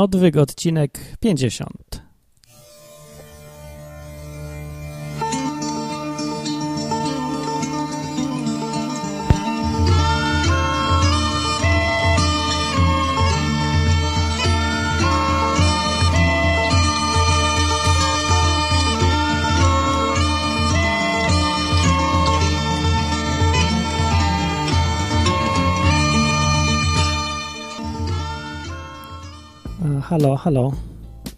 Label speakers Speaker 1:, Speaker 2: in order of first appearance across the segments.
Speaker 1: Odwyk odcinek 50. Halo, halo.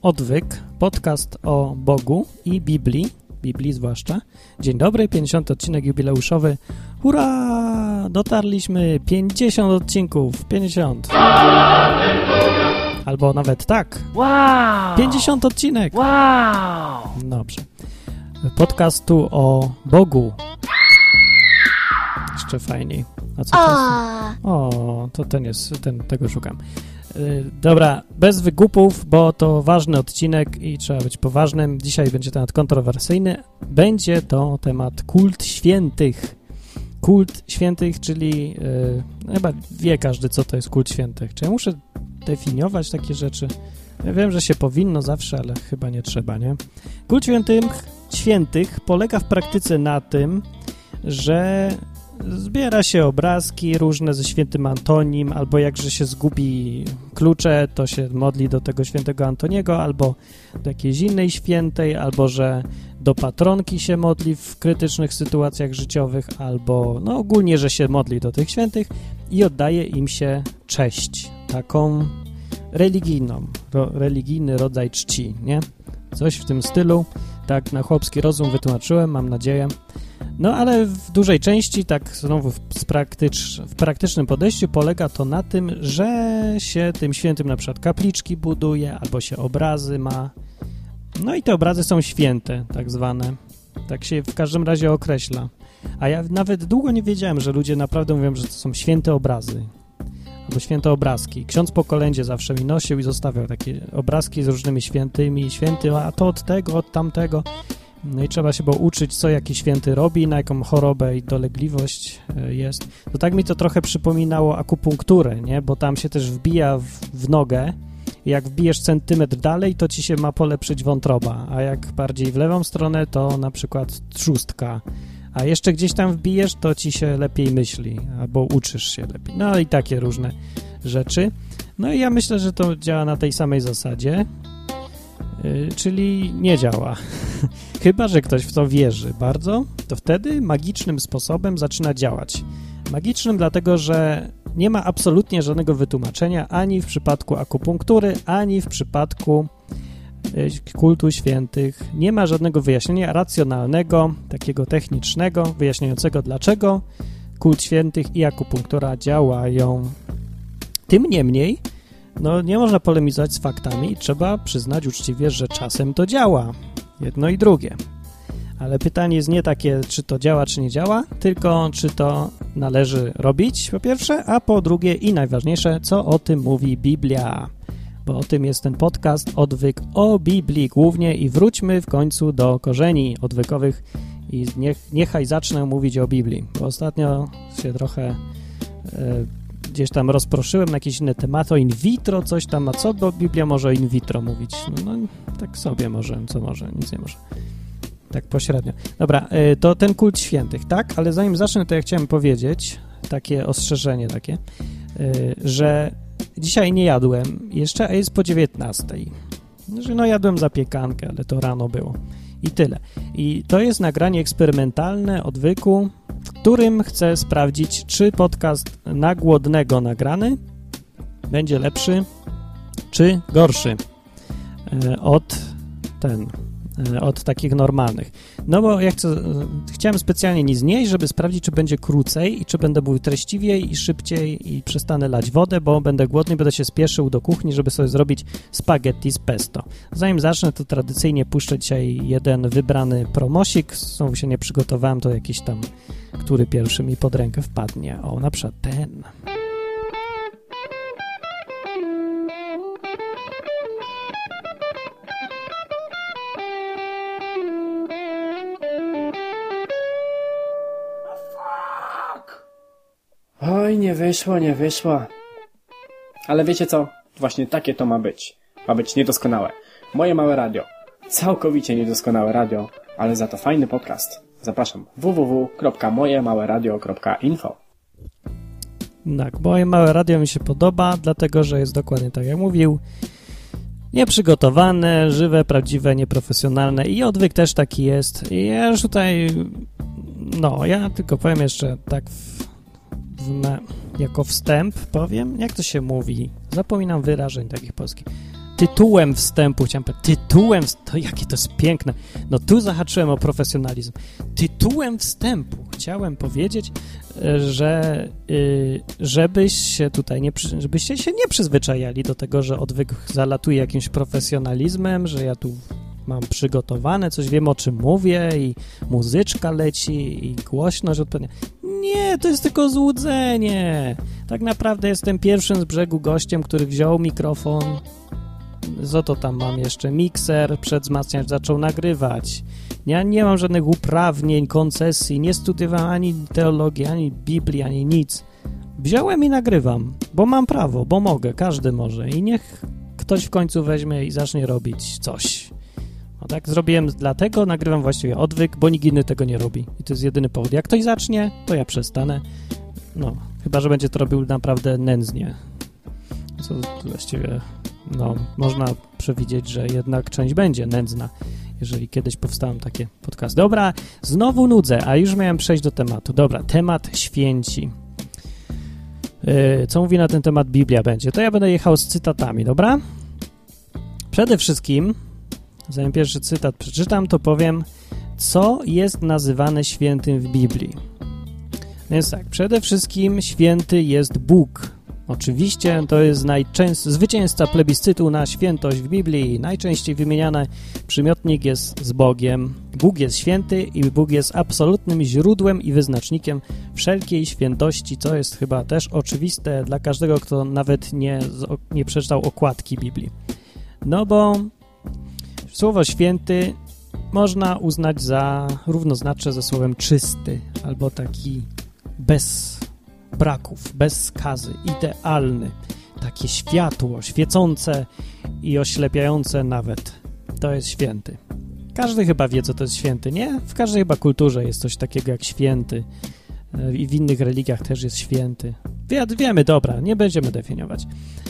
Speaker 1: Odwyk, podcast o Bogu i Biblii, Biblii zwłaszcza. Dzień dobry, 50 odcinek jubileuszowy. Hurra! Dotarliśmy 50 odcinków, 50. Albo nawet tak,
Speaker 2: Wow!
Speaker 1: 50 odcinek.
Speaker 2: Wow!
Speaker 1: Dobrze. Podcastu o Bogu. Jeszcze fajniej. A co to jest? O, to ten jest, ten, tego szukam. Y, Dobra, bez wygupów, bo to ważny odcinek i trzeba być poważnym. Dzisiaj będzie temat kontrowersyjny. Będzie to temat kult świętych. Kult świętych, czyli y, chyba wie każdy, co to jest kult świętych. Czy ja muszę definiować takie rzeczy? Ja wiem, że się powinno zawsze, ale chyba nie trzeba, nie? Kult świętych, świętych polega w praktyce na tym, że zbiera się obrazki różne ze świętym Antonim, albo jakże się zgubi klucze, to się modli do tego świętego Antoniego, albo do jakiejś innej świętej, albo że do patronki się modli w krytycznych sytuacjach życiowych, albo no ogólnie, że się modli do tych świętych i oddaje im się cześć, taką religijną, ro, religijny rodzaj czci, nie? Coś w tym stylu, tak na chłopski rozum wytłumaczyłem, mam nadzieję. No ale w dużej części, tak znowu w, praktycz, w praktycznym podejściu polega to na tym, że się tym świętym na przykład kapliczki buduje, albo się obrazy ma. No i te obrazy są święte, tak zwane. Tak się w każdym razie określa. A ja nawet długo nie wiedziałem, że ludzie naprawdę mówią, że to są święte obrazy. Albo święte obrazki. Ksiądz po kolędzie zawsze mi nosił i zostawiał takie obrazki z różnymi świętymi. Święty, a to od tego, od tamtego. No i trzeba się było uczyć, co jaki święty robi, na jaką chorobę i dolegliwość e, jest. To tak mi to trochę przypominało akupunkturę, nie? Bo tam się też wbija w, w nogę. Jak wbijesz centymetr dalej, to ci się ma polepszyć wątroba, a jak bardziej w lewą stronę, to na przykład trzustka. A jeszcze gdzieś tam wbijesz, to ci się lepiej myśli, albo uczysz się lepiej. No i takie różne rzeczy. No i ja myślę, że to działa na tej samej zasadzie, czyli nie działa. Chyba, że ktoś w to wierzy bardzo, to wtedy magicznym sposobem zaczyna działać. Magicznym dlatego, że nie ma absolutnie żadnego wytłumaczenia ani w przypadku akupunktury, ani w przypadku y, kultu świętych. Nie ma żadnego wyjaśnienia racjonalnego, takiego technicznego, wyjaśniającego dlaczego kult świętych i akupunktura działają. Tym niemniej, no nie można polemizować z faktami i trzeba przyznać uczciwie, że czasem to działa. Jedno i drugie. Ale pytanie jest nie takie, czy to działa, czy nie działa, tylko czy to należy robić, po pierwsze, a po drugie i najważniejsze, co o tym mówi Biblia. Bo o tym jest ten podcast, odwyk o Biblii głównie i wróćmy w końcu do korzeni odwykowych i niech, niechaj zacznę mówić o Biblii, bo ostatnio się trochę e, gdzieś tam rozproszyłem na jakieś inne tematy, o in vitro, coś tam, a co, bo Biblia może o in vitro mówić. No, no tak sobie może, co może, nic nie może. Tak pośrednio. Dobra, y, to ten kult świętych, tak? Ale zanim zacznę, to ja chciałem powiedzieć, takie ostrzeżenie takie, y, że dzisiaj nie jadłem jeszcze, a jest po 19. Że no jadłem zapiekankę, ale to rano było. I tyle. I to jest nagranie eksperymentalne odwyku, którym chcę sprawdzić, czy podcast na głodnego nagrany będzie lepszy, czy gorszy y, od ten, od takich normalnych. No bo ja chcę, y, chciałem specjalnie nie znieść, żeby sprawdzić, czy będzie krócej i czy będę mówił treściwiej i szybciej i przestanę lać wodę, bo będę głodny, będę się spieszył do kuchni, żeby sobie zrobić spaghetti z pesto. Zanim zacznę, to tradycyjnie puszczę dzisiaj jeden wybrany promosik. Znowu się nie przygotowałem, to jakiś tam, który pierwszy mi pod rękę wpadnie. O, na przykład ten.
Speaker 2: Oj, nie wyszło, nie wyszło. Ale wiecie co? Właśnie takie to ma być.
Speaker 3: ma być niedoskonałe. Moje małe radio. Całkowicie niedoskonałe radio, ale za to fajny podcast. Zapraszam www.mojemałeradio.info
Speaker 1: Tak, moje małe radio mi się podoba, dlatego że jest dokładnie tak jak mówił. Nieprzygotowane, żywe, prawdziwe, nieprofesjonalne i odwyk też taki jest. I ja już tutaj, no, ja tylko powiem jeszcze tak w, jako wstęp, powiem, jak to się mówi. Zapominam wyrażeń takich polskich tytułem wstępu, chciałem powiedzieć, tytułem, to jakie to jest piękne. No tu zahaczyłem o profesjonalizm. Tytułem wstępu chciałem powiedzieć, e, że y, żebyś się tutaj nie, żebyście się nie przyzwyczajali do tego, że odwyk zalatuje jakimś profesjonalizmem, że ja tu mam przygotowane, coś wiem o czym mówię i muzyczka leci i głośność odpowiednia. Nie, to jest tylko złudzenie. Tak naprawdę jestem pierwszym z brzegu gościem, który wziął mikrofon, co to tam mam jeszcze? Mikser przed wzmacniacz zaczął nagrywać. Ja nie mam żadnych uprawnień, koncesji, nie studiowałem ani teologii, ani Biblii, ani nic. Wziąłem i nagrywam, bo mam prawo, bo mogę, każdy może i niech ktoś w końcu weźmie i zacznie robić coś. No tak zrobiłem, dlatego nagrywam właściwie odwyk, bo nikt inny tego nie robi. I to jest jedyny powód. Jak ktoś zacznie, to ja przestanę. No, chyba, że będzie to robił naprawdę nędznie. Co właściwie no, można przewidzieć, że jednak część będzie nędzna, jeżeli kiedyś powstają takie podcasty. Dobra, znowu nudzę, a już miałem przejść do tematu. Dobra, temat święci. Yy, co mówi na ten temat Biblia będzie? To ja będę jechał z cytatami, dobra? Przede wszystkim, zanim pierwszy cytat przeczytam, to powiem, co jest nazywane świętym w Biblii. Więc tak, przede wszystkim święty jest Bóg, Oczywiście to jest najczęstszy zwycięzca plebiscytu na świętość w Biblii. Najczęściej wymieniany przymiotnik jest z Bogiem. Bóg jest święty i Bóg jest absolutnym źródłem i wyznacznikiem wszelkiej świętości, co jest chyba też oczywiste dla każdego, kto nawet nie, nie przeczytał okładki Biblii. No bo słowo święty można uznać za równoznaczne ze słowem czysty albo taki bez braków, bez skazy, idealny, takie światło, świecące i oślepiające nawet. To jest święty. Każdy chyba wie, co to jest święty, nie? W każdej chyba kulturze jest coś takiego jak święty i w innych religiach też jest święty. Wie, wiemy, dobra, nie będziemy definiować.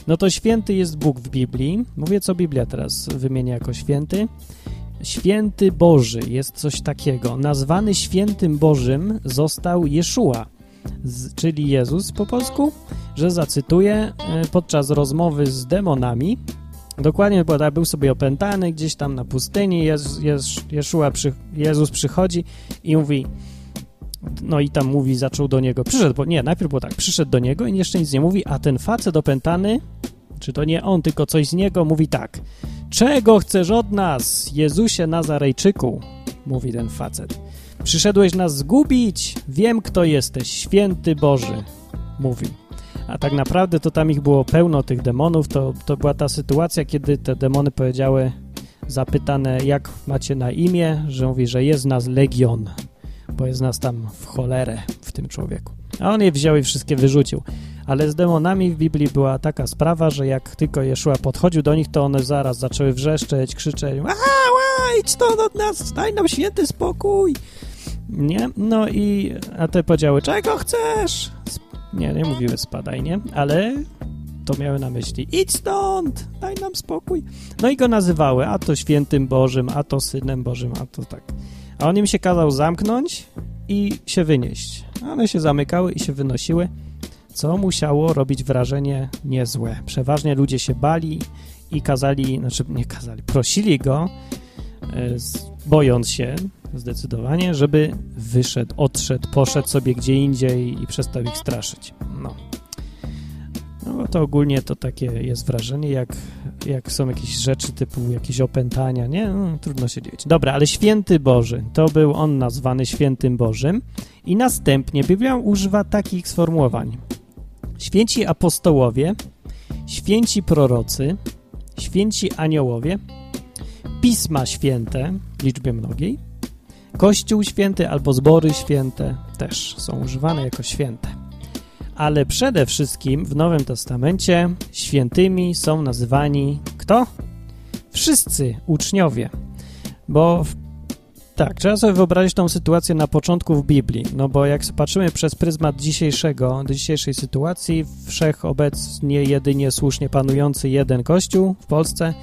Speaker 1: No to święty jest Bóg w Biblii. Mówię, co Biblia teraz wymienia jako święty. Święty Boży jest coś takiego. Nazwany świętym Bożym został Jeszua, czyli Jezus po polsku, że zacytuję, e, podczas rozmowy z demonami, dokładnie bo był sobie opętany gdzieś tam na pustyni, Jez, Jez, Jeszua przy, Jezus przychodzi i mówi, no i tam mówi, zaczął do niego, przyszedł, bo nie, najpierw było tak, przyszedł do niego i jeszcze nic nie mówi, a ten facet opętany, czy to nie on, tylko coś z niego, mówi tak, czego chcesz od nas, Jezusie Nazarejczyku, mówi ten facet. Przyszedłeś nas zgubić, wiem kto jesteś, święty Boży, mówi. A tak naprawdę to tam ich było pełno, tych demonów. To, to była ta sytuacja, kiedy te demony powiedziały, zapytane, jak macie na imię, że mówi, że jest nas legion, bo jest nas tam w cholerę w tym człowieku. A on je wziął i wszystkie wyrzucił. Ale z demonami w Biblii była taka sprawa, że jak tylko Jeszua podchodził do nich, to one zaraz zaczęły wrzeszczeć, krzyczeć, a, idź to od nas, daj nam święty spokój. Nie? No i a te podziały, czego chcesz? Nie, nie mówiły spadaj, nie? Ale to miały na myśli, idź stąd, daj nam spokój. No i go nazywały, a to świętym Bożym, a to synem Bożym, a to tak. A on im się kazał zamknąć i się wynieść. One się zamykały i się wynosiły, co musiało robić wrażenie niezłe. Przeważnie ludzie się bali i kazali, znaczy nie kazali, prosili go, e, bojąc się, zdecydowanie, żeby wyszedł, odszedł, poszedł sobie gdzie indziej i przestał ich straszyć. No. No to ogólnie to takie jest wrażenie, jak, jak są jakieś rzeczy typu jakieś opętania, nie? No, trudno się dziwić. Dobra, ale święty Boży, to był on nazwany świętym Bożym i następnie Biblia używa takich sformułowań. Święci apostołowie, święci prorocy, święci aniołowie, pisma święte w liczbie mnogiej, Kościół święty albo zbory święte też są używane jako święte. Ale przede wszystkim w Nowym Testamencie świętymi są nazywani Kto? Wszyscy uczniowie. Bo w tak, trzeba sobie wyobrazić tą sytuację na początku w Biblii, no bo jak patrzymy przez pryzmat dzisiejszego, dzisiejszej sytuacji, wszechobecnie jedynie słusznie panujący jeden kościół w Polsce,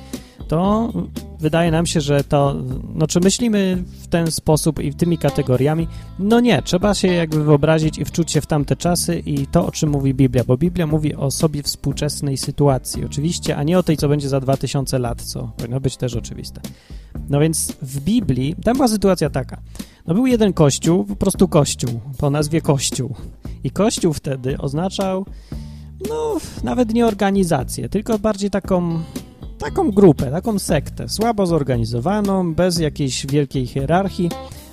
Speaker 1: to wydaje nam się, że to, no czy myślimy w ten sposób i tymi kategoriami? No nie, trzeba się jakby wyobrazić i wczuć się w tamte czasy i to, o czym mówi Biblia, bo Biblia mówi o sobie współczesnej sytuacji, oczywiście, a nie o tej, co będzie za 2000 lat, co powinno być też oczywiste. No więc w Biblii, tam była sytuacja taka, no był jeden kościół, po prostu kościół, po nazwie kościół i kościół wtedy oznaczał, no nawet nie organizację, tylko bardziej taką taką grupę, taką sektę, słabo zorganizowaną, bez jakiejś wielkiej hierarchii,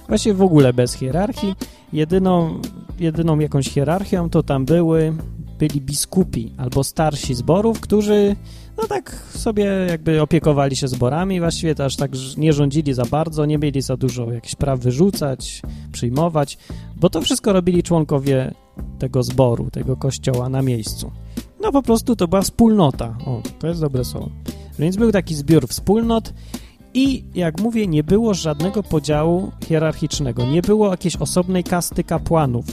Speaker 1: właściwie w ogóle bez hierarchii. Jedyną, jedyną jakąś hierarchią to tam były, byli biskupi albo starsi zborów, którzy no tak sobie jakby opiekowali się zborami, właściwie to aż tak nie rządzili za bardzo, nie mieli za dużo jakichś praw wyrzucać, przyjmować, bo to wszystko robili członkowie tego zboru, tego kościoła na miejscu. No po prostu to była wspólnota. O, to jest dobre słowo. Więc był taki zbiór wspólnot i jak mówię, nie było żadnego podziału hierarchicznego. Nie było jakiejś osobnej kasty kapłanów.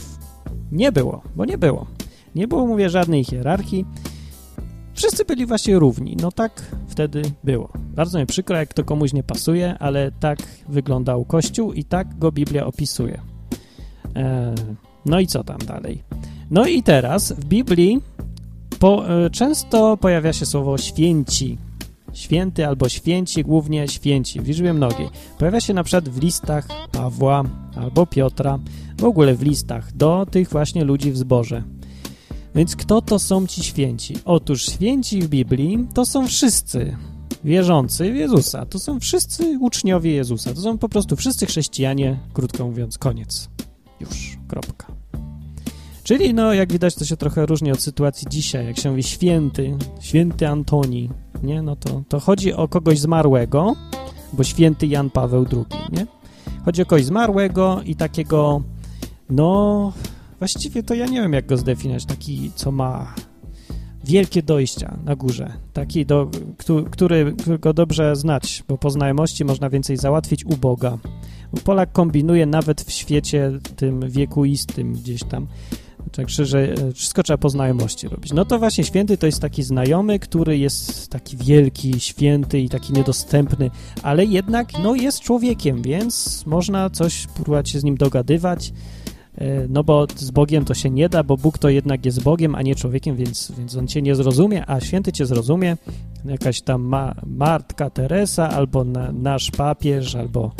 Speaker 1: Nie było, bo nie było. Nie było, mówię, żadnej hierarchii. Wszyscy byli właśnie równi. No tak wtedy było. Bardzo mi przykro, jak to komuś nie pasuje, ale tak wyglądał Kościół i tak go Biblia opisuje. Eee, no i co tam dalej? No i teraz w Biblii po, e, często pojawia się słowo święci. Święty albo święci, głównie święci w liczbie mnogiej. Pojawia się na przykład w listach Pawła albo Piotra, w ogóle w listach do tych właśnie ludzi w zborze. Więc kto to są ci święci? Otóż święci w Biblii to są wszyscy wierzący w Jezusa. To są wszyscy uczniowie Jezusa. To są po prostu wszyscy chrześcijanie, krótko mówiąc, koniec. Już, kropka. Czyli, no, jak widać, to się trochę różni od sytuacji dzisiaj. Jak się mówi święty, święty Antoni, nie? No to, to chodzi o kogoś zmarłego, bo święty Jan Paweł II, nie? Chodzi o kogoś zmarłego i takiego, no, właściwie to ja nie wiem, jak go zdefiniować. Taki, co ma wielkie dojścia na górze. Taki, do, który, go dobrze znać, bo po znajomości można więcej załatwić u Boga. Polak kombinuje nawet w świecie tym wiekuistym gdzieś tam. Także, że e, wszystko trzeba po znajomości robić. No to właśnie święty to jest taki znajomy, który jest taki wielki, święty i taki niedostępny, ale jednak no, jest człowiekiem, więc można coś próbować się z nim dogadywać, e, no bo z Bogiem to się nie da, bo Bóg to jednak jest Bogiem, a nie człowiekiem, więc, więc on cię nie zrozumie, a święty cię zrozumie, jakaś tam ma, Martka Teresa, albo na, nasz papież, albo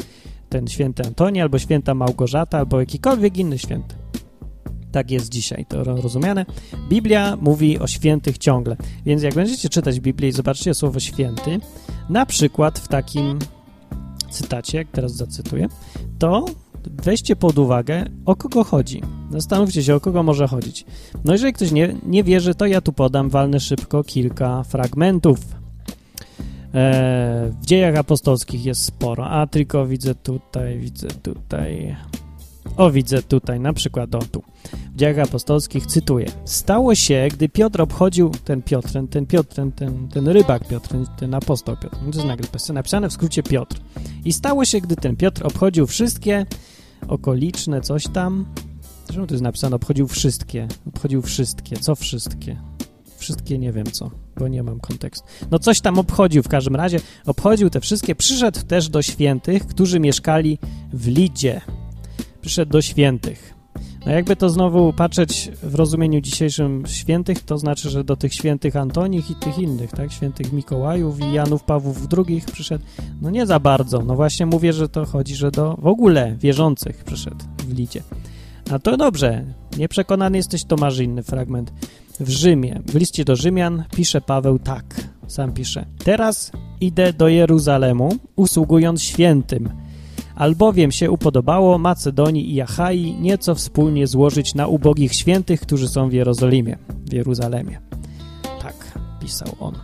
Speaker 1: ten święty Antoni, albo święta Małgorzata, albo jakikolwiek inny święty. Tak jest dzisiaj to rozumiane. Biblia mówi o świętych ciągle, więc jak będziecie czytać Biblię i zobaczycie słowo święty, na przykład w takim cytacie, jak teraz zacytuję, to weźcie pod uwagę, o kogo chodzi. Zastanówcie się, o kogo może chodzić. No jeżeli ktoś nie, nie wierzy, to ja tu podam, walnę szybko kilka fragmentów. Eee, w dziejach apostolskich jest sporo, a tylko widzę tutaj, widzę tutaj... O, widzę tutaj, na przykład o tu. W dziejach apostolskich cytuję. Stało się, gdy Piotr obchodził, ten Piotr, ten, Piotr, ten, ten, ten rybak Piotr, ten, apostoł Piotr, to jest napisane w skrócie Piotr. I stało się, gdy ten Piotr obchodził wszystkie okoliczne coś tam, zresztą to jest napisane, obchodził wszystkie, obchodził wszystkie, co wszystkie? Wszystkie nie wiem co, bo nie mam kontekstu. No coś tam obchodził w każdym razie, obchodził te wszystkie, przyszedł też do świętych, którzy mieszkali w Lidzie przyszedł do świętych. No jakby to znowu patrzeć w rozumieniu dzisiejszym świętych, to znaczy, że do tych świętych Antonich i tych innych, tak, świętych Mikołajów i Janów Pawłów II przyszedł, no nie za bardzo. No właśnie mówię, że to chodzi, że do w ogóle wierzących przyszedł w Lidzie. A to dobrze, nieprzekonany jesteś, to masz inny fragment. W Rzymie, w liście do Rzymian pisze Paweł tak, sam pisze. Teraz idę do Jeruzalemu, usługując świętym, albowiem się upodobało Macedonii i Achai nieco wspólnie złożyć na ubogich świętych, którzy są w Jerozolimie, w Jeruzalemie. Tak pisał on.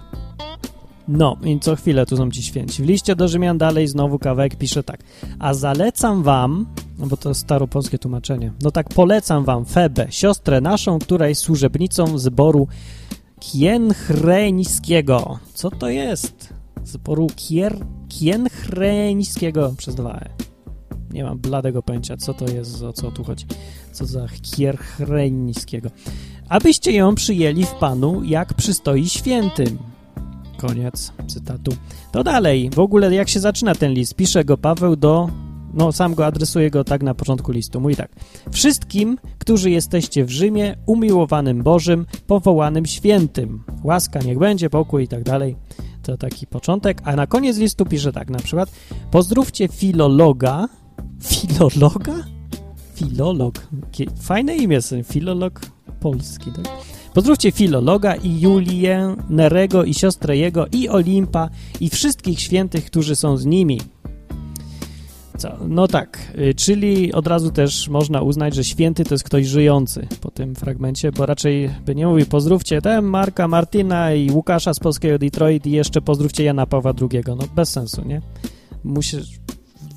Speaker 1: No, i co chwilę tu są ci święci. W liście do Rzymian dalej znowu kawałek pisze tak. A zalecam wam, no bo to staropolskie tłumaczenie, no tak polecam wam Febę, siostrę naszą, która jest służebnicą zboru Kienchreńskiego. Co to jest? Zboru Kier, Kienchreńskiego przez dwa E. Nie mam bladego pojęcia, co to jest, o co tu chodzi. Co za Kierchreńskiego. Abyście ją przyjęli w Panu, jak przystoi świętym. Koniec cytatu. To dalej, w ogóle jak się zaczyna ten list? Pisze go Paweł do, no sam go adresuje go tak na początku listu. Mówi tak. Wszystkim, którzy jesteście w Rzymie, umiłowanym Bożym, powołanym świętym. Łaska niech będzie, pokój i tak dalej. To taki początek. A na koniec listu pisze tak na przykład. Pozdrówcie filologa. Filologa? Filolog. Fajne imię filolog polski, tak? Pozdrówcie Filologa i Julię, Nerego i siostrę jego i Olimpa i wszystkich świętych, którzy są z nimi. Co? No tak, y, czyli od razu też można uznać, że święty to jest ktoś żyjący po tym fragmencie, bo raczej by nie mówił pozdrówcie ten Marka, Martina i Łukasza z polskiego Detroit i jeszcze pozdrówcie Jana Pawła II. No bez sensu, nie? Musisz,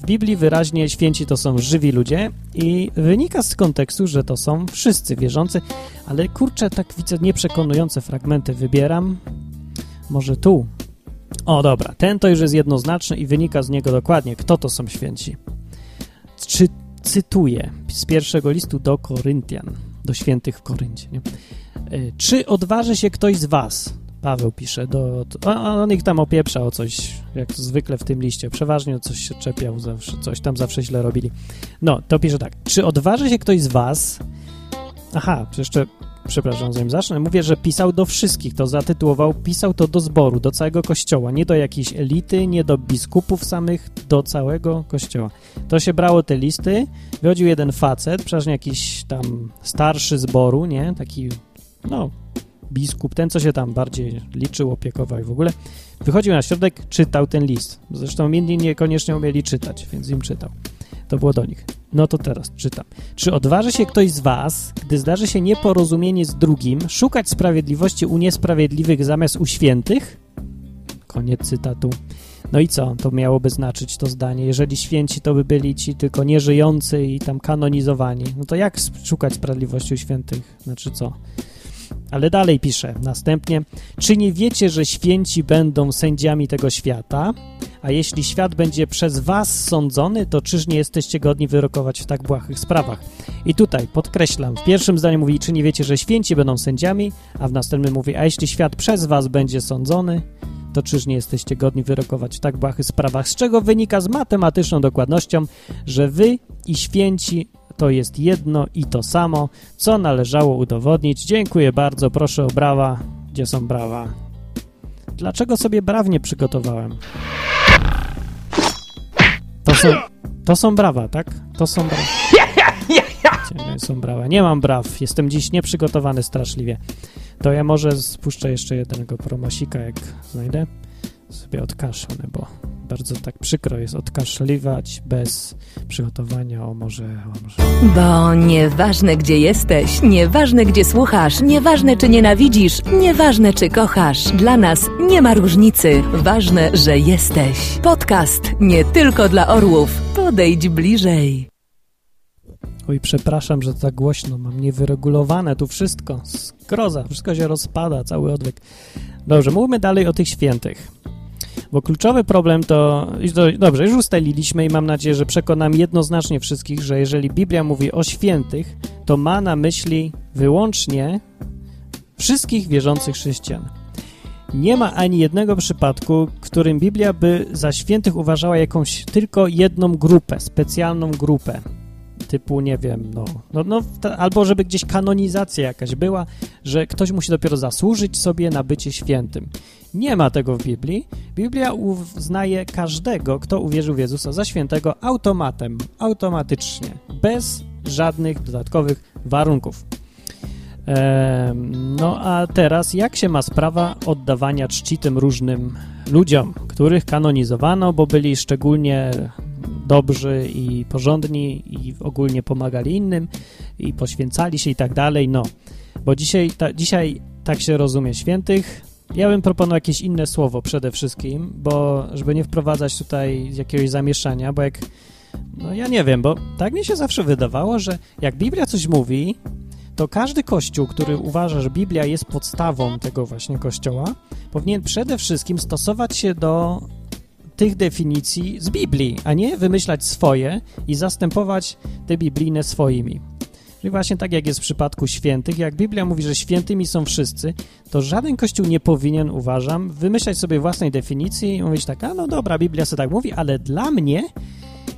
Speaker 1: w Biblii wyraźnie święci to są żywi ludzie i wynika z kontekstu, że to są wszyscy wierzący, ale kurczę, tak widzę nieprzekonujące fragmenty wybieram. Może tu. O, dobra, ten to już jest jednoznaczny i wynika z niego dokładnie, kto to są święci. Czy cytuję z pierwszego listu do Koryntian, do świętych w Koryncie. Nie? Czy odważy się ktoś z was, Paweł pisze, do, on ich tam opieprza o coś, jak zwykle w tym liście, przeważnie o coś się czepiał, zawsze, coś tam zawsze źle robili. No, to pisze tak, czy odważy się ktoś z was, aha, jeszcze, przepraszam, zanim zacznę, mówię, że pisał do wszystkich, to zatytułował, pisał to do zboru, do całego kościoła, nie do jakiejś elity, nie do biskupów samych, do całego kościoła. To się brało te listy, wychodził jeden facet, przeważnie jakiś tam starszy zboru, nie, taki, no, biskup, ten co się tam bardziej liczył, opiekował i w ogóle, wychodził na środek, czytał ten list. Zresztą inni niekoniecznie umieli czytać, więc im czytał. To było do nich. No to teraz czytam. Czy odważy się ktoś z was, gdy zdarzy się nieporozumienie z drugim, szukać sprawiedliwości u niesprawiedliwych zamiast u świętych? Koniec cytatu. No i co to miałoby znaczyć to zdanie? Jeżeli święci to by byli ci tylko nieżyjący i tam kanonizowani, no to jak szukać sprawiedliwości u świętych? Znaczy co? Ale dalej pisze następnie, czy nie wiecie, że święci będą sędziami tego świata? A jeśli świat będzie przez was sądzony, to czyż nie jesteście godni wyrokować w tak błahych sprawach? I tutaj podkreślam, w pierwszym zdaniu mówi, czy nie wiecie, że święci będą sędziami, a w następnym mówi, a jeśli świat przez was będzie sądzony, to czyż nie jesteście godni wyrokować w tak błahych sprawach? Z czego wynika z matematyczną dokładnością, że wy i święci to jest jedno i to samo, co należało udowodnić. Dziękuję bardzo, proszę o brawa. Gdzie są brawa? Dlaczego sobie braw nie przygotowałem? To są, to są brawa, tak? To są brawa. Nie są brawa. Nie mam braw. Jestem dziś nieprzygotowany straszliwie. To ja może spuszczę jeszcze jednego promosika, jak znajdę. Sobie odkaszlę, bo bardzo tak przykro jest odkaszliwać bez przygotowania, o może, o może.
Speaker 4: Bo nieważne gdzie jesteś, nieważne gdzie słuchasz, nieważne czy nienawidzisz, nieważne czy kochasz, dla nas nie ma różnicy. Ważne, że jesteś. Podcast nie tylko dla orłów. Podejdź bliżej.
Speaker 1: Oj, przepraszam, że tak głośno mam niewyregulowane tu wszystko. Skroza, wszystko się rozpada, cały odwyk. Dobrze, mówmy dalej o tych świętych. Bo kluczowy problem to, dobrze, już ustaliliśmy i mam nadzieję, że przekonam jednoznacznie wszystkich, że jeżeli Biblia mówi o świętych, to ma na myśli wyłącznie wszystkich wierzących chrześcijan. Nie ma ani jednego przypadku, w którym Biblia by za świętych uważała jakąś tylko jedną grupę, specjalną grupę typu, nie wiem, no, no, no ta, albo żeby gdzieś kanonizacja jakaś była, że ktoś musi dopiero zasłużyć sobie na bycie świętym. Nie ma tego w Biblii. Biblia uznaje każdego, kto uwierzył w Jezusa za świętego automatem, automatycznie, bez żadnych dodatkowych warunków. No a teraz, jak się ma sprawa oddawania czci tym różnym ludziom, których kanonizowano, bo byli szczególnie dobrzy i porządni i ogólnie pomagali innym i poświęcali się i tak dalej, no. Bo dzisiaj, ta, dzisiaj tak się rozumie świętych. Ja bym proponował jakieś inne słowo przede wszystkim, bo żeby nie wprowadzać tutaj jakiegoś zamieszania, bo jak, no ja nie wiem, bo tak mi się zawsze wydawało, że jak Biblia coś mówi, to każdy kościół, który uważa, że Biblia jest podstawą tego właśnie kościoła, powinien przede wszystkim stosować się do tych definicji z Biblii, a nie wymyślać swoje i zastępować te biblijne swoimi. Czyli właśnie tak jak jest w przypadku świętych, jak Biblia mówi, że świętymi są wszyscy, to żaden kościół nie powinien, uważam, wymyślać sobie własnej definicji i mówić tak, a no dobra, Biblia sobie tak mówi, ale dla mnie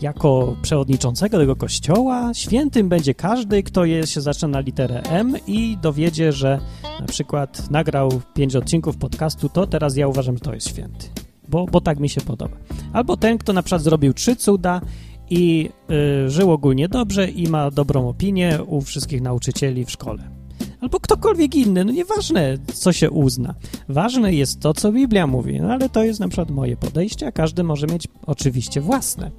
Speaker 1: jako przewodniczącego tego kościoła świętym będzie każdy, kto jest, się zaczyna na literę M i dowiedzie, że na przykład nagrał pięć odcinków podcastu, to teraz ja uważam, że to jest święty, bo, bo tak mi się podoba. Albo ten, kto na przykład zrobił trzy cuda i y, żył ogólnie dobrze i ma dobrą opinię u wszystkich nauczycieli w szkole. Albo ktokolwiek inny, no nieważne, co się uzna. Ważne jest to, co Biblia mówi, no ale to jest na przykład moje podejście, a każdy może mieć oczywiście własne.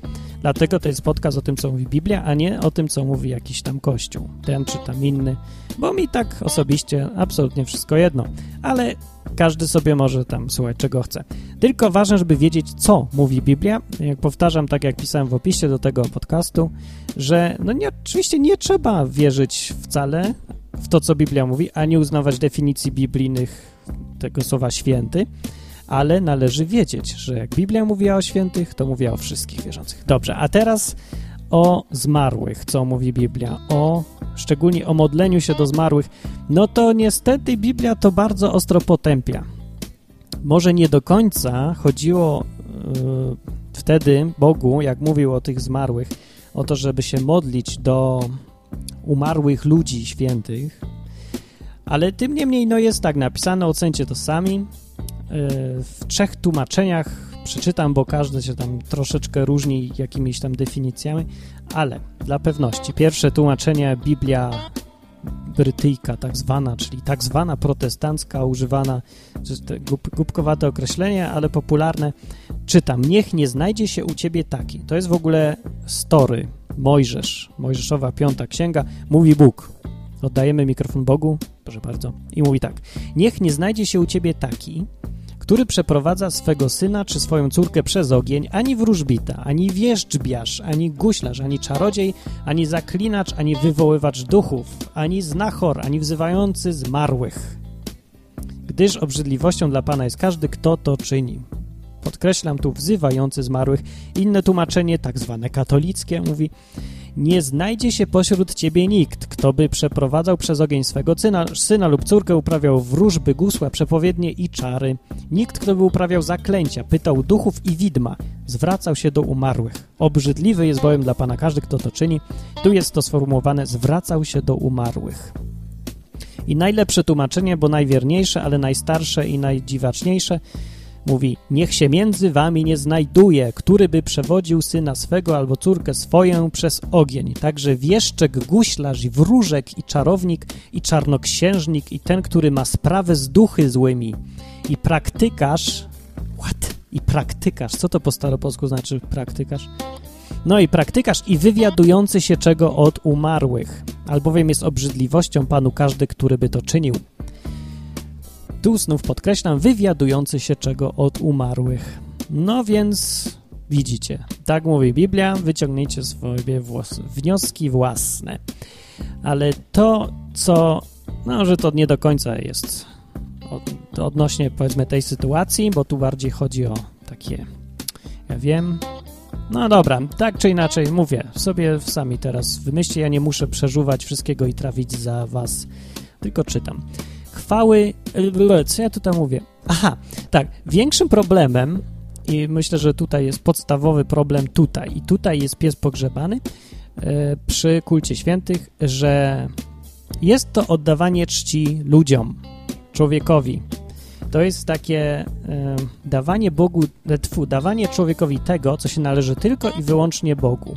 Speaker 1: Dlatego to jest podcast o tym, co mówi Biblia, a nie o tym, co mówi jakiś tam kościół, ten czy tam inny, bo mi tak osobiście absolutnie wszystko jedno, ale każdy sobie może tam słuchać, czego chce. Tylko ważne, żeby wiedzieć, co mówi Biblia. Jak powtarzam, tak jak pisałem w opisie do tego podcastu, że no nie, oczywiście nie trzeba wierzyć wcale w to, co Biblia mówi, ani uznawać definicji biblijnych tego słowa święty, ale należy wiedzieć, że jak Biblia mówiła o świętych, to mówiła o wszystkich wierzących. Dobrze, a teraz o zmarłych, co mówi Biblia, o szczególnie o modleniu się do zmarłych, no to niestety Biblia to bardzo ostro potępia. Może nie do końca chodziło yy, wtedy Bogu, jak mówił o tych zmarłych, o to, żeby się modlić do umarłych ludzi świętych, ale tym niemniej no jest tak napisane, ocencie to sami. Yy, w trzech tłumaczeniach przeczytam, bo każdy się tam troszeczkę różni jakimiś tam definicjami, ale dla pewności. Pierwsze tłumaczenie Biblia brytyjka tak zwana, czyli tak zwana protestancka, używana, gub, głupkowate określenie, ale popularne. Czytam, niech nie znajdzie się u ciebie taki. To jest w ogóle story, Mojżesz, Mojżeszowa piąta księga, mówi Bóg. Oddajemy mikrofon Bogu, proszę bardzo, i mówi tak, niech nie znajdzie się u ciebie taki, który przeprowadza swego syna czy swoją córkę przez ogień, ani wróżbita, ani wierzczbiarz, ani guślarz, ani czarodziej, ani zaklinacz, ani wywoływacz duchów, ani znachor, ani wzywający zmarłych. Gdyż obrzydliwością dla Pana jest każdy, kto to czyni. Podkreślam tu wzywający zmarłych. Inne tłumaczenie, tak zwane katolickie, mówi nie znajdzie się pośród ciebie nikt, kto by przeprowadzał przez ogień swego syna, syna lub córkę, uprawiał wróżby, gusła, przepowiednie i czary. Nikt, kto by uprawiał zaklęcia, pytał duchów i widma, zwracał się do umarłych. Obrzydliwy jest bowiem dla Pana każdy, kto to czyni. Tu jest to sformułowane, zwracał się do umarłych. I najlepsze tłumaczenie, bo najwierniejsze, ale najstarsze i najdziwaczniejsze, Mówi, niech się między wami nie znajduje, który by przewodził syna swego albo córkę swoją przez ogień. Także wieszczek, guślarz i wróżek i czarownik i czarnoksiężnik i ten, który ma sprawę z duchy złymi i praktykarz... What? I praktykarz. Co to po staropolsku znaczy praktykarz? No i praktykarz i wywiadujący się czego od umarłych, albowiem jest obrzydliwością Panu każdy, który by to czynił. Tu znów podkreślam, wywiadujący się czego od umarłych. No więc widzicie, tak mówi Biblia, wyciągnijcie swoje włos wnioski własne. Ale to, co, no, że to nie do końca jest od, odnośnie, powiedzmy, tej sytuacji, bo tu bardziej chodzi o takie, ja wiem, no dobra, tak czy inaczej, mówię, sobie sami teraz wymyślcie, ja nie muszę przeżuwać wszystkiego i trawić za was, tylko czytam chwały. E, co ja tutaj mówię? Aha, tak. Większym problemem, i myślę, że tutaj jest podstawowy problem tutaj, i tutaj jest pies pogrzebany e, przy kulcie świętych, że jest to oddawanie czci ludziom, człowiekowi. To jest takie e, dawanie Bogu, tfu, dawanie człowiekowi tego, co się należy tylko i wyłącznie Bogu.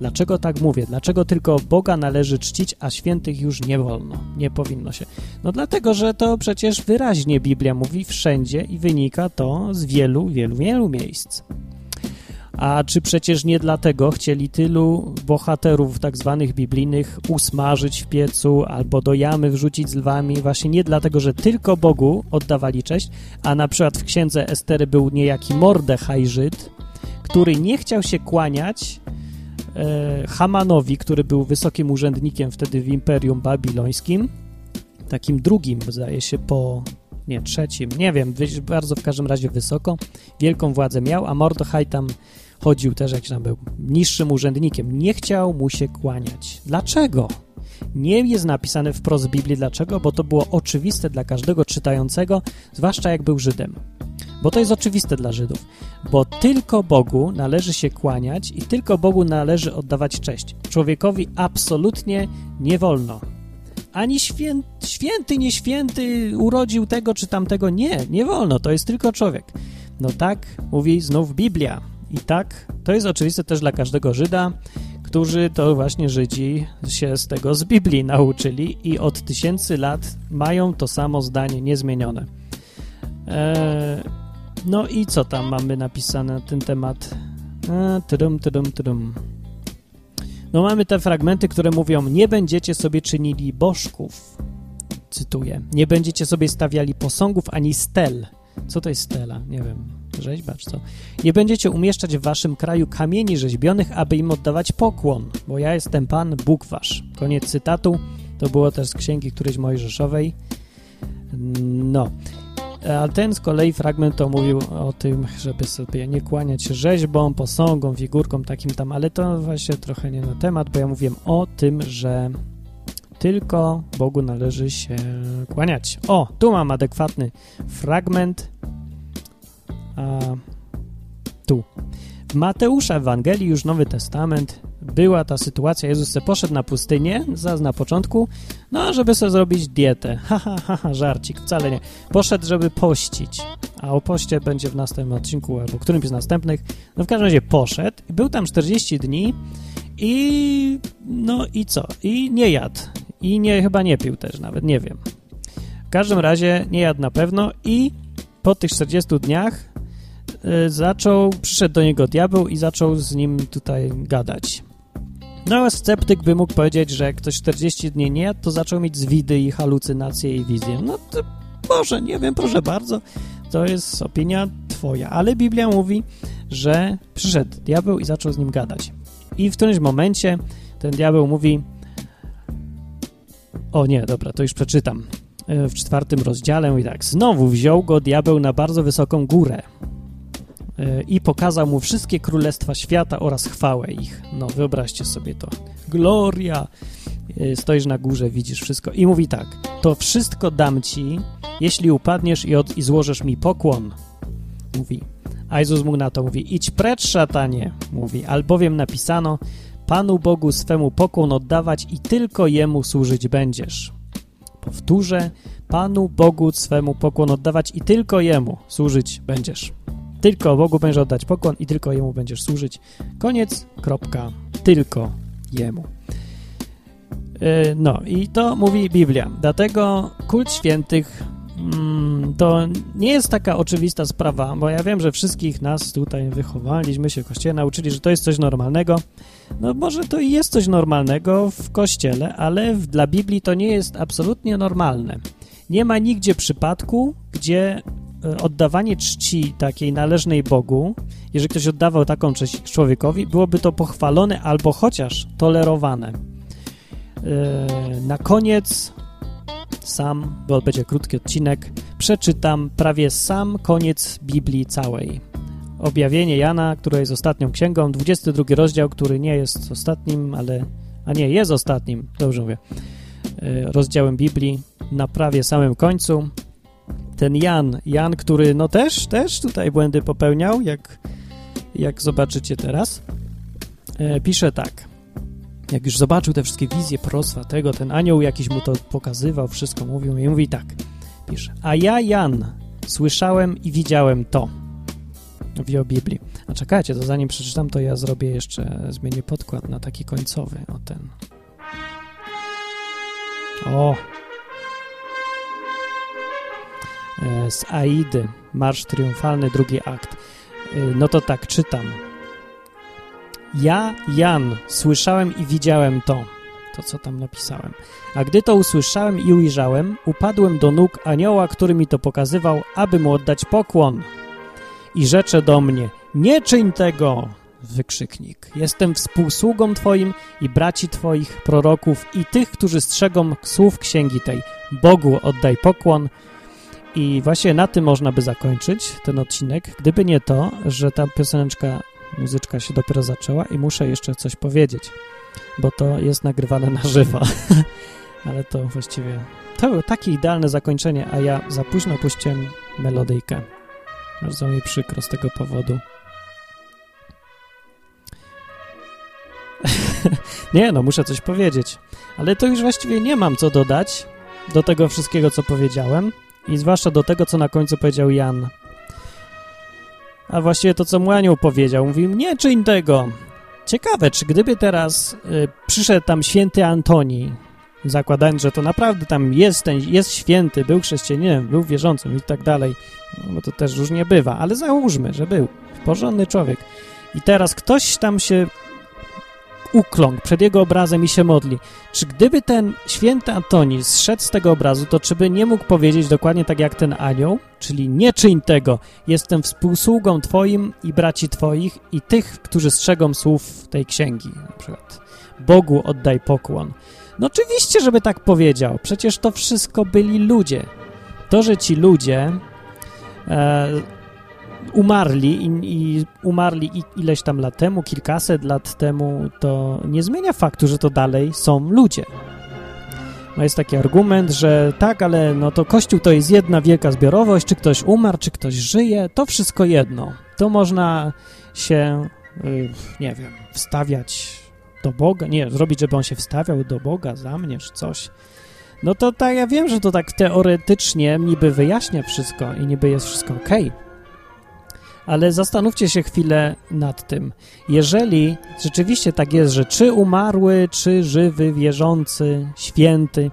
Speaker 1: Dlaczego tak mówię? Dlaczego tylko Boga należy czcić, a świętych już nie wolno, nie powinno się? No dlatego, że to przecież wyraźnie Biblia mówi wszędzie i wynika to z wielu, wielu, wielu miejsc. A czy przecież nie dlatego chcieli tylu bohaterów tak zwanych biblijnych usmażyć w piecu albo do jamy wrzucić z lwami? Właśnie nie dlatego, że tylko Bogu oddawali cześć, a na przykład w księdze Estery był niejaki Mordechaj Żyd, który nie chciał się kłaniać e, Hamanowi, który był wysokim urzędnikiem wtedy w Imperium Babilońskim, takim drugim, zdaje się, po nie, trzecim, nie wiem, bardzo w każdym razie wysoko, wielką władzę miał, a Mordechaj tam chodził też, jak tam był, niższym urzędnikiem. Nie chciał mu się kłaniać. Dlaczego? Nie jest napisane wprost w Biblii dlaczego, bo to było oczywiste dla każdego czytającego, zwłaszcza jak był Żydem. Bo to jest oczywiste dla Żydów. Bo tylko Bogu należy się kłaniać i tylko Bogu należy oddawać cześć. Człowiekowi absolutnie nie wolno. Ani święty, święty, nieświęty urodził tego czy tamtego. Nie, nie wolno. To jest tylko człowiek. No tak mówi znów Biblia. I tak, to jest oczywiste też dla każdego Żyda, którzy to właśnie Żydzi się z tego z Biblii nauczyli i od tysięcy lat mają to samo zdanie niezmienione. Eee, no i co tam mamy napisane na ten temat? Eee, trum, trum, trum. No mamy te fragmenty, które mówią nie będziecie sobie czynili bożków. Cytuję. Nie będziecie sobie stawiali posągów ani stel. Co to jest stela? Nie wiem rzeźba czy co. Nie będziecie umieszczać w waszym kraju kamieni rzeźbionych, aby im oddawać pokłon, bo ja jestem Pan, Bóg wasz. Koniec cytatu. To było też z księgi którejś mojżeszowej. No. A ten z kolei fragment to mówił o tym, żeby sobie nie kłaniać rzeźbą, posągom, figurkom takim tam, ale to właśnie trochę nie na temat, bo ja mówiłem o tym, że tylko Bogu należy się kłaniać. O, tu mam adekwatny fragment tu. W Mateusza Ewangelii, już Nowy Testament, była ta sytuacja, Jezus se poszedł na pustynię, zaraz na początku, no, żeby sobie zrobić dietę. Haha, ha, ha, żarcik, wcale nie. Poszedł, żeby pościć, a o poście będzie w następnym odcinku, albo którymś z następnych. No w każdym razie poszedł, był tam 40 dni i no i co? I nie jadł. I nie, chyba nie pił też nawet, nie wiem. W każdym razie nie jadł na pewno i po tych 40 dniach zaczął, przyszedł do niego diabeł i zaczął z nim tutaj gadać. No a sceptyk by mógł powiedzieć, że jak ktoś 40 dni nie jadł, to zaczął mieć zwidy i halucynacje i wizje. No to może, nie wiem, proszę bardzo, to jest opinia twoja. Ale Biblia mówi, że przyszedł diabeł i zaczął z nim gadać. I w którymś momencie ten diabeł mówi o nie, dobra, to już przeczytam. Y, w czwartym rozdziale i tak. Znowu wziął go diabeł na bardzo wysoką górę i pokazał mu wszystkie królestwa świata oraz chwałę ich. No, wyobraźcie sobie to. Gloria! E, stoisz na górze, widzisz wszystko. I mówi tak, to wszystko dam ci, jeśli upadniesz i, od, i złożysz mi pokłon. Mówi. A Jezus mu na to mówi, idź precz, szatanie. Mówi, albowiem napisano, Panu Bogu swemu pokłon oddawać i tylko Jemu służyć będziesz. Powtórzę, Panu Bogu swemu pokłon oddawać i tylko Jemu służyć będziesz. Tylko Bogu będziesz oddać pokłon i tylko Jemu będziesz służyć. Koniec, kropka, tylko Jemu. E, no i to mówi Biblia. Dlatego kult świętych mm, to nie jest taka oczywista sprawa, bo ja wiem, że wszystkich nas tutaj wychowaliśmy się w kościele, nauczyli, że to jest coś normalnego. No może to i jest coś normalnego w kościele, ale dla Biblii to nie jest absolutnie normalne. Nie ma nigdzie przypadku, gdzie oddawanie czci takiej należnej Bogu, jeżeli ktoś oddawał taką cześć człowiekowi, byłoby to pochwalone albo chociaż tolerowane. E, na koniec sam, bo będzie krótki odcinek, przeczytam prawie sam koniec Biblii całej. Objawienie Jana, które jest ostatnią księgą, 22 rozdział, który nie jest ostatnim, ale... a nie, jest ostatnim, dobrze mówię, e, rozdziałem Biblii, na prawie samym końcu, ten Jan, Jan, który no też, też tutaj błędy popełniał, jak, jak zobaczycie teraz, e, pisze tak. Jak już zobaczył te wszystkie wizje, proroctwa tego, ten anioł jakiś mu to pokazywał, wszystko mówił i mówi tak, pisze. A ja, Jan, słyszałem i widziałem to. Mówi o Biblii. A czekajcie, to zanim przeczytam, to ja zrobię jeszcze, zmienię podkład na taki końcowy, o ten. O, z Aidy, Marsz Triumfalny, drugi akt. E, no to tak, czytam. Ja, Jan, słyszałem i widziałem to, to co tam napisałem. A gdy to usłyszałem i ujrzałem, upadłem do nóg anioła, który mi to pokazywał, aby mu oddać pokłon. I rzecze do mnie, nie czyń tego, wykrzyknik. Jestem współsługą Twoim i braci Twoich proroków i tych, którzy strzegą słów księgi tej. Bogu oddaj pokłon. I właśnie na tym można by zakończyć ten odcinek, gdyby nie to, że ta pioseneczka, muzyczka się dopiero zaczęła i muszę jeszcze coś powiedzieć, bo to jest nagrywane na żywo. Ale to właściwie to było takie idealne zakończenie, a ja za późno puściłem melodyjkę. Bardzo mi przykro z tego powodu. nie, no muszę coś powiedzieć. Ale to już właściwie nie mam co dodać do tego wszystkiego, co powiedziałem i zwłaszcza do tego, co na końcu powiedział Jan. A właściwie to, co mu anioł powiedział. Mówił, nie czyń tego. Ciekawe, czy gdyby teraz y, przyszedł tam święty Antoni, zakładając, że to naprawdę tam jest, ten, jest święty, był chrześcijaninem, był wierzącym i tak dalej, no bo to też różnie bywa, ale załóżmy, że był porządny człowiek. I teraz ktoś tam się ukląkł przed jego obrazem i się modli. Czy gdyby ten święty Antoni zszedł z tego obrazu, to czy by nie mógł powiedzieć dokładnie tak jak ten anioł? Czyli nie czyń tego, jestem współsługą twoim i braci twoich i tych, którzy strzegą słów tej księgi. Na przykład Bogu oddaj pokłon. No oczywiście, żeby tak powiedział. Przecież to wszystko byli ludzie. To, że ci ludzie e, umarli i, i, umarli ileś tam lat temu, kilkaset lat temu, to nie zmienia faktu, że to dalej są ludzie. No jest taki argument, że tak, ale no to Kościół to jest jedna wielka zbiorowość, czy ktoś umarł, czy ktoś żyje, to wszystko jedno. To można się, y, nie wiem, wstawiać do Boga, nie, zrobić, żeby on się wstawiał do Boga za mnie, czy coś. No to tak, ja wiem, że to tak teoretycznie niby wyjaśnia wszystko i niby jest wszystko ok. Ale zastanówcie się chwilę nad tym. Jeżeli rzeczywiście tak jest, że czy umarły, czy żywy, wierzący, święty,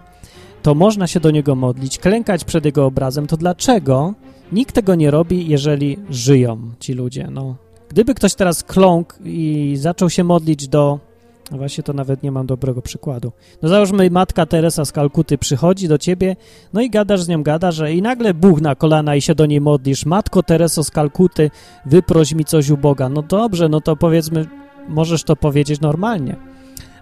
Speaker 1: to można się do niego modlić, klękać przed jego obrazem, to dlaczego nikt tego nie robi, jeżeli żyją ci ludzie? No, gdyby ktoś teraz kląkł i zaczął się modlić do właśnie to nawet nie mam dobrego przykładu. No załóżmy, matka Teresa z Kalkuty przychodzi do ciebie, no i gadasz z nią, gadasz, że i nagle Bóg na kolana i się do niej modlisz. Matko Tereso z Kalkuty, wyproś mi coś u Boga. No dobrze, no to powiedzmy, możesz to powiedzieć normalnie.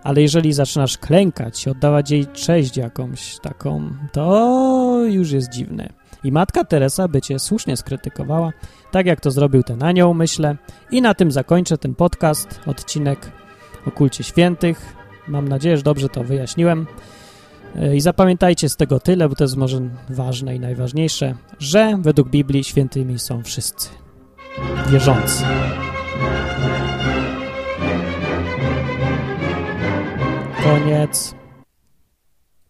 Speaker 1: Ale jeżeli zaczynasz klękać, oddawać jej cześć jakąś taką, to już jest dziwne. I matka Teresa by cię słusznie skrytykowała, tak jak to zrobił ten anioł, myślę. I na tym zakończę ten podcast, odcinek o kulcie świętych. Mam nadzieję, że dobrze to wyjaśniłem. E, I zapamiętajcie z tego tyle, bo to jest może ważne i najważniejsze, że według Biblii świętymi są wszyscy wierzący. Koniec.